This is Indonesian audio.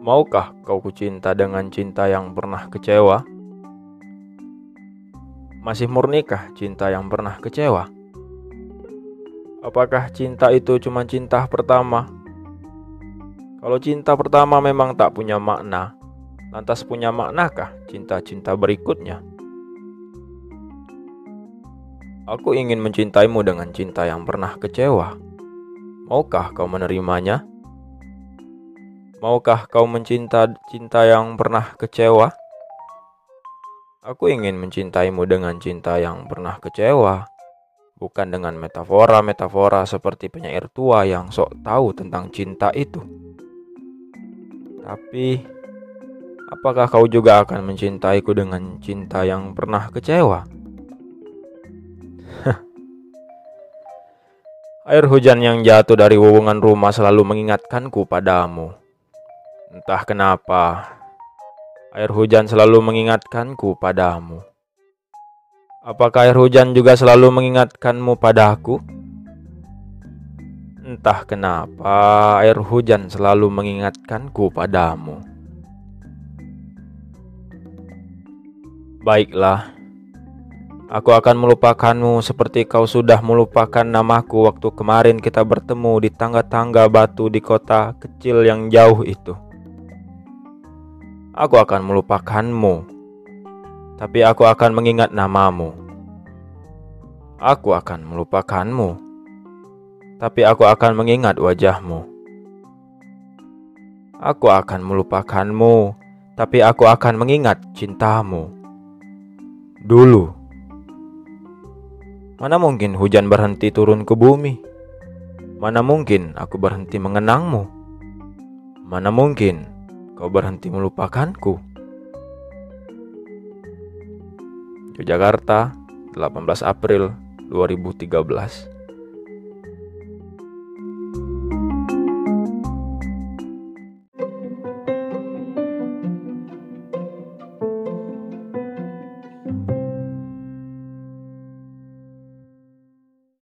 Maukah kau kucinta dengan cinta yang pernah kecewa? Masih murnikah cinta yang pernah kecewa? Apakah cinta itu cuma cinta pertama? Kalau cinta pertama memang tak punya makna, lantas punya maknakah cinta-cinta berikutnya? Aku ingin mencintaimu dengan cinta yang pernah kecewa. Maukah kau menerimanya? Maukah kau mencinta cinta yang pernah kecewa? Aku ingin mencintaimu dengan cinta yang pernah kecewa, bukan dengan metafora-metafora seperti penyair tua yang sok tahu tentang cinta itu. Tapi, apakah kau juga akan mencintaiku dengan cinta yang pernah kecewa? Air hujan yang jatuh dari hubungan rumah selalu mengingatkanku padamu. Entah kenapa, air hujan selalu mengingatkanku padamu. Apakah air hujan juga selalu mengingatkanmu padaku? Entah kenapa air hujan selalu mengingatkanku padamu. Baiklah, aku akan melupakanmu seperti kau sudah melupakan namaku waktu kemarin kita bertemu di tangga-tangga batu di kota kecil yang jauh itu. Aku akan melupakanmu, tapi aku akan mengingat namamu. Aku akan melupakanmu, tapi aku akan mengingat wajahmu. Aku akan melupakanmu, tapi aku akan mengingat cintamu. Dulu, mana mungkin hujan berhenti turun ke bumi? Mana mungkin aku berhenti mengenangmu? Mana mungkin kau berhenti melupakanku. Yogyakarta, 18 April 2013